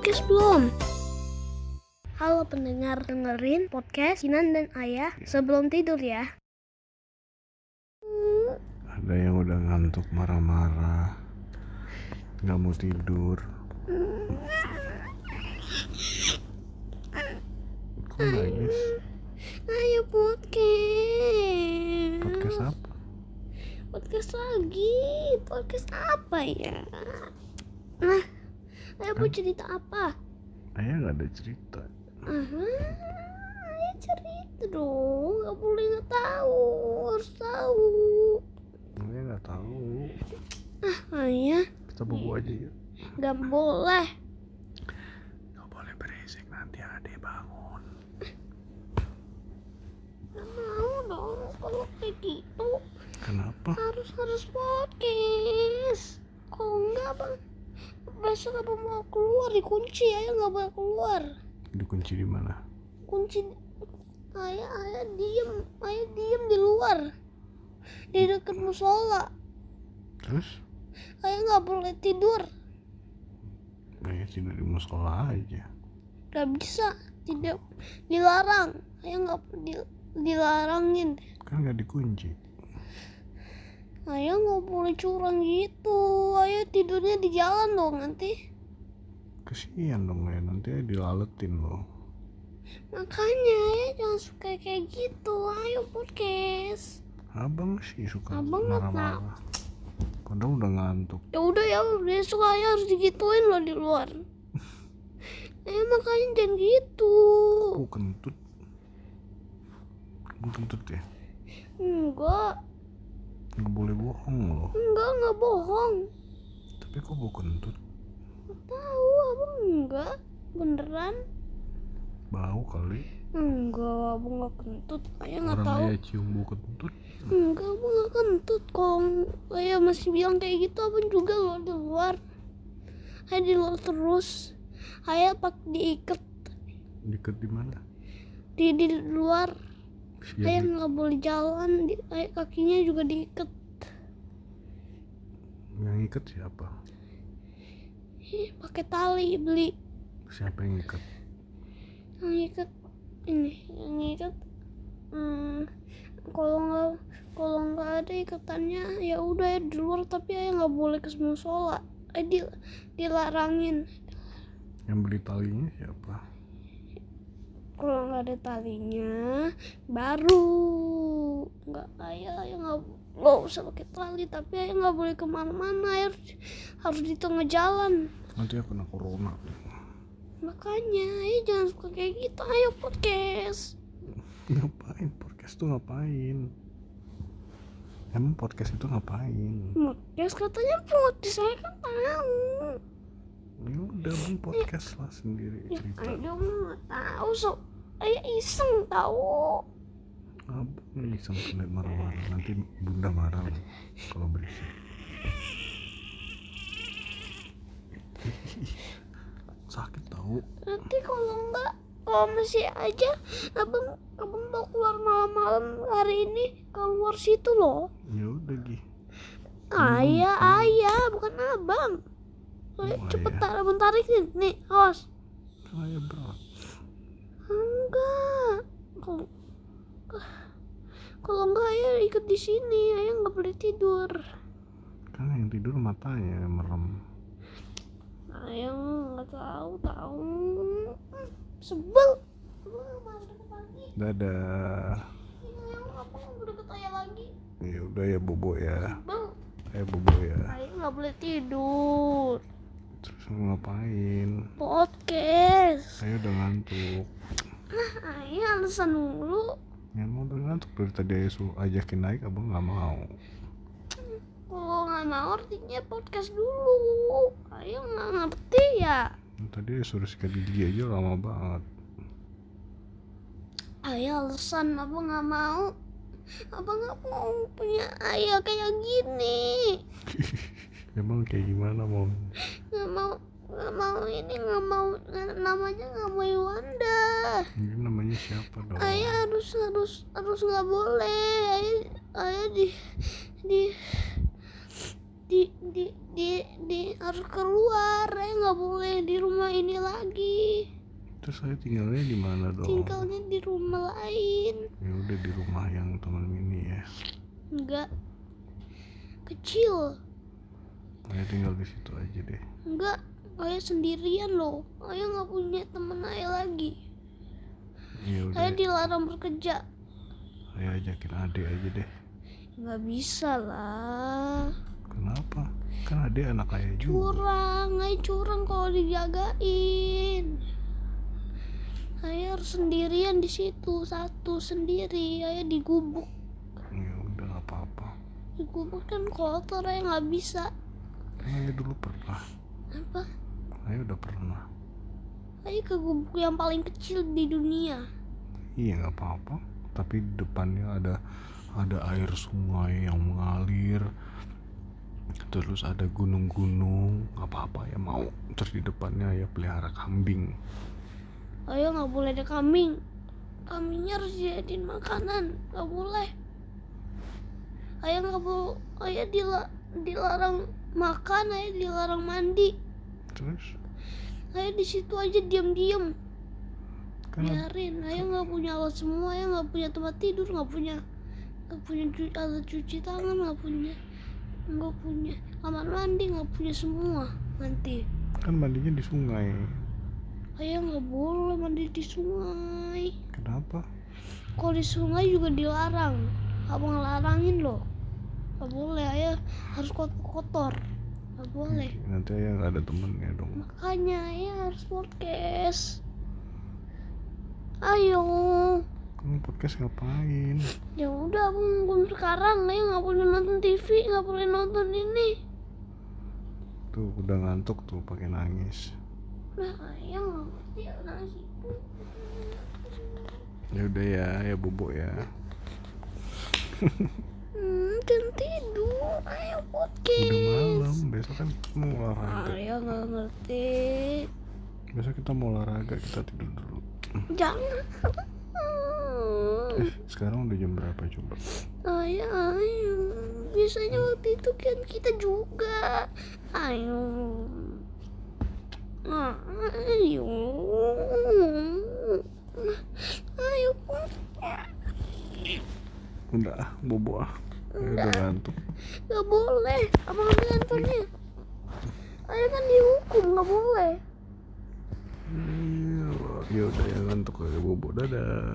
podcast belum? Halo pendengar, dengerin podcast Kinan dan Ayah sebelum tidur ya. Ada yang udah ngantuk marah-marah nggak mau tidur Kok nangis? Ayo podcast. Podcast apa? Podcast lagi. Podcast apa ya? Nah, ayo mau cerita apa? Ayah nggak ada cerita Aha, ayo cerita dong. Gak boleh nggak tahu, harus tahu. Ayah nggak tahu Ayah, Kita bobo aja yuk nggak boleh. Nggak boleh berisik nanti adek bangun Nggak mau dong kalau kayak gitu. Kenapa? harus harus podcast kalau enggak bang besok apa mau keluar dikunci ayah nggak boleh keluar. Dikunci di mana? kunci ayah ayah diem ayah diem di luar. Di dekat musola. Terus? ayah nggak boleh tidur. Ayah tidur di musola aja. Nggak bisa tidak dilarang. Ayah nggak di- dilarangin. Kan nggak dikunci ayah nggak boleh curang gitu ayah tidurnya di jalan dong nanti Kesian dong ya nanti ayah dilaletin loh Makanya ya jangan suka kayak gitu. Ayo podcast. Abang sih suka Abang nggak marah-marah Padahal udah ngantuk Ya udah ya besok aja harus digituin loh di luar. eh makanya jangan gitu. Aku kentut kentut ya? Enggak, Nggak boleh bohong loh enggak enggak bohong. Tapi kok bau kentut? Tahu abang enggak beneran? Bau kali Enggak, abang enggak kentut. Ayah nggak tahu. ayah cium bau kentut Enggak, abang nggak kentut. Kalau ayah masih bilang kayak gitu, abang juga loh di luar. Ayah di luar terus. Ayah pakai diikat Deket di mana? di di luar ayah Siap nggak boleh jalan di, ayah kakinya juga diikat Yang ikat siapa? Pakai tali beli Siapa yang ikat? yang ikat ini yang ikat hmm, kalau nggak kalau nggak ada ikatannya ya udah ya di luar tapi ayah nggak boleh ke musola eh di, dilarangin Yang beli talinya siapa? Kalau nggak ada talinya baru. Nggak ayah ayah nggak nggak usah pakai tali tapi ayah nggak boleh ke mana-mana harus, harus di tengah jalan. Nanti aku kena corona. Makanya ayah jangan suka kayak gitu ayo podcast. Ngapain? Podcast tuh ngapain? Emang podcast itu ngapain? podcast katanya podcast saya kan tahu. Ya udah podcast lah sendiri ya cerita. ayah nggak tahu so ayah iseng tahu Abang iseng liat marah-marah. Nanti bunda marah loh kalau berisik Sakit tau. Nanti kalau enggak kalau masih aja abang abang mau keluar malam-malam hari ini keluar situ loh. Ya udah Gi. Ayah ayah bukan abang. Oh, cepet ayah. tar abang tarik nih nih awas. Kan ayah berat enggak kalau kalau enggak ayah ikut di sini. Ayah nggak boleh tidur. Kan yang tidur matanya merem. Ayah nggak tahu tahu. Sebel. Dadah. Ayah ayah lagi. Ya udah ya bobo ya. Sebel. Eh bobo ya. Ayah nggak boleh tidur. Terus ngapain? Podcast. Saya udah ngantuk ayah alasan dulu Ya mau udah ngantuk dari tadi suruh ajakin naik abang nggak mau. Kalau nggak mau artinya podcast dulu. Ayah nggak ngerti ya. Tadi suruh sikat gigi aja lama banget. Ayah alasan apa nggak mau. Apa nggak mau punya ayah kayak gini. Emang kayak gimana mau ini nggak mau namanya nggak mau Iwanda. Ini namanya siapa dong? Ayah harus harus harus nggak boleh. Ayah ayah di di di di di, di harus keluar. Ayah nggak boleh di rumah ini lagi. Terus saya tinggalnya di mana dong? Tinggalnya di rumah lain. Ya udah di rumah yang teman mini ya. Enggak kecil. Saya tinggal di situ aja deh. Enggak ayah sendirian loh. Ayah nggak punya temen ayah lagi. Ya udah. ayah dilarang bekerja. Saya ajakin adik aja deh. Nggak bisa lah. Kenapa? Kan adik anak ayah juga. Curang ayah curang kalau dijagain. Ayah harus sendirian di situ satu sendiri. Ayah digubuk. Ya udah nggak apa-apa. Digubuk kan kotor ayah nggak bisa. Kan ayah dulu pernah? Apa ayah udah pernah. Ayah ke gubuk yang paling kecil di dunia. Iya nggak apa-apa. Tapi di depannya ada ada air sungai yang mengalir. Terus ada gunung-gunung. Nggak apa-apa ya mau. Terus di depannya ya pelihara kambing. Ayah nggak boleh ada kambing. Kambingnya harus dijadiin makanan. Nggak boleh. Ayah nggak boleh. Ayah dila- dilarang makan. Ayah dilarang mandi. Terus ayah di situ aja diam-diam. Biarin ayah nggak punya alat semua ayah nggak punya tempat tidur nggak punya nggak punya cu- alat cuci tangan nggak punya nggak punya kamar mandi nggak punya semua nanti. Kan mandinya di sungai. Ayah nggak boleh mandi di sungai. Kenapa? Kalau di sungai juga dilarang. Abang larangin loh. Nggak boleh ayah harus kot- kotor nggak boleh. Nanti ayah nggak ada temennya dong. Makanya ayah harus podcast. Ayo. Kamu podcast ngapain? Ya udah abang nungguin sekarang ayah nggak boleh nonton TV nggak boleh nonton ini. Tuh udah ngantuk tuh pakai nangis. Nah ayah nggak ngerti ya nangis. Itu ya udah ya ya bobo ya. Hmm dan tidur ayo udah podcast malam besok kan mau olahraga ayah nggak ngerti besok kita mau olahraga kita tidur dulu jangan eh sekarang udah jam berapa coba Ayah, ayo. Biasanya waktu itu kan kita juga. Ayo. Ayo. Ayo. udah ah, bobo ah ya udah ngantuk Gak boleh. Abang ambil handphonenya. Ayah kan dihukum, gak boleh. Iya, ya udah ya ngantuk ya bobo dadah